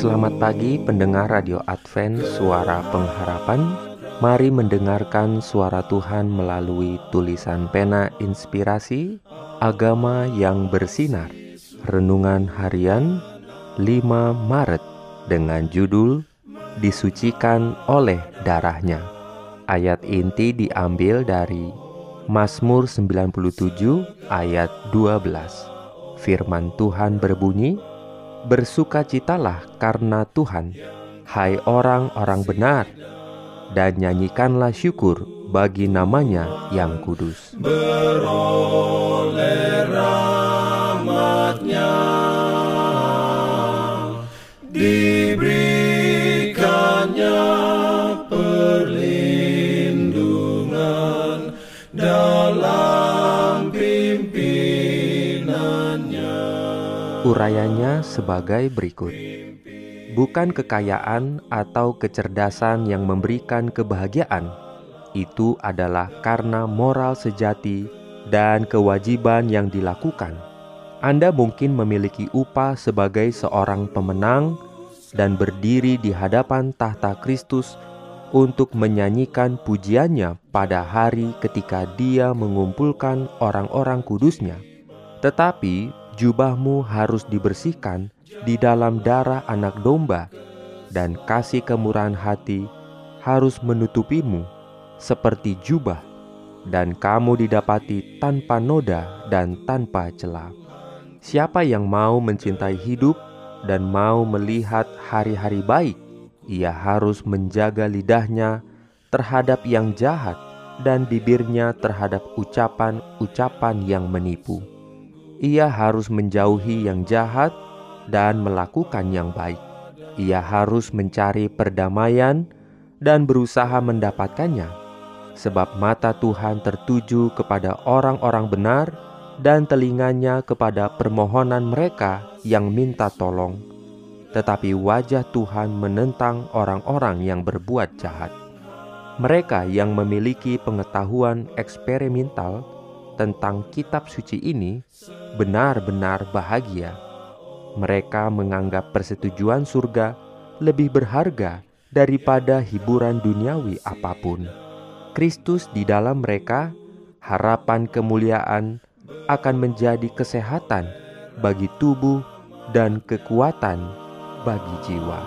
Selamat pagi pendengar Radio Advent Suara Pengharapan. Mari mendengarkan suara Tuhan melalui tulisan pena inspirasi Agama yang bersinar. Renungan harian 5 Maret dengan judul Disucikan oleh darahnya. Ayat inti diambil dari Mazmur 97 ayat 12 Firman Tuhan berbunyi, Bersukacitalah karena Tuhan, hai orang-orang benar, dan nyanyikanlah syukur bagi namanya yang kudus. Urayanya sebagai berikut. Bukan kekayaan atau kecerdasan yang memberikan kebahagiaan. Itu adalah karena moral sejati dan kewajiban yang dilakukan. Anda mungkin memiliki upah sebagai seorang pemenang dan berdiri di hadapan tahta Kristus untuk menyanyikan pujiannya pada hari ketika dia mengumpulkan orang-orang kudusnya. Tetapi jubahmu harus dibersihkan di dalam darah anak domba, dan kasih kemurahan hati harus menutupimu seperti jubah, dan kamu didapati tanpa noda dan tanpa celah. Siapa yang mau mencintai hidup dan mau melihat hari-hari baik, ia harus menjaga lidahnya terhadap yang jahat dan bibirnya terhadap ucapan-ucapan yang menipu. Ia harus menjauhi yang jahat dan melakukan yang baik. Ia harus mencari perdamaian dan berusaha mendapatkannya, sebab mata Tuhan tertuju kepada orang-orang benar dan telinganya kepada permohonan mereka yang minta tolong. Tetapi wajah Tuhan menentang orang-orang yang berbuat jahat. Mereka yang memiliki pengetahuan eksperimental tentang kitab suci ini benar-benar bahagia. Mereka menganggap persetujuan surga lebih berharga daripada hiburan duniawi apa pun. Kristus di dalam mereka, harapan kemuliaan akan menjadi kesehatan bagi tubuh dan kekuatan bagi jiwa.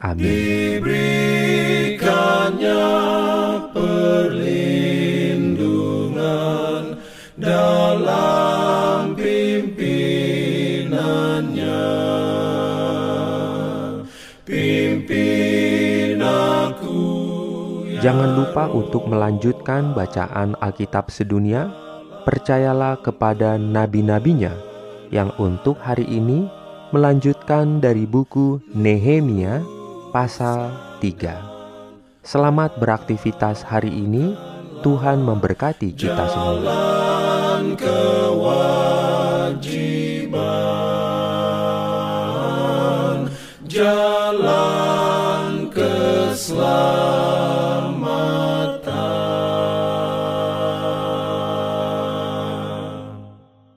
Amin. Jangan lupa untuk melanjutkan bacaan Alkitab sedunia. Percayalah kepada nabi-nabinya yang untuk hari ini melanjutkan dari buku Nehemia pasal 3. Selamat beraktivitas hari ini. Tuhan memberkati kita semua. jalan.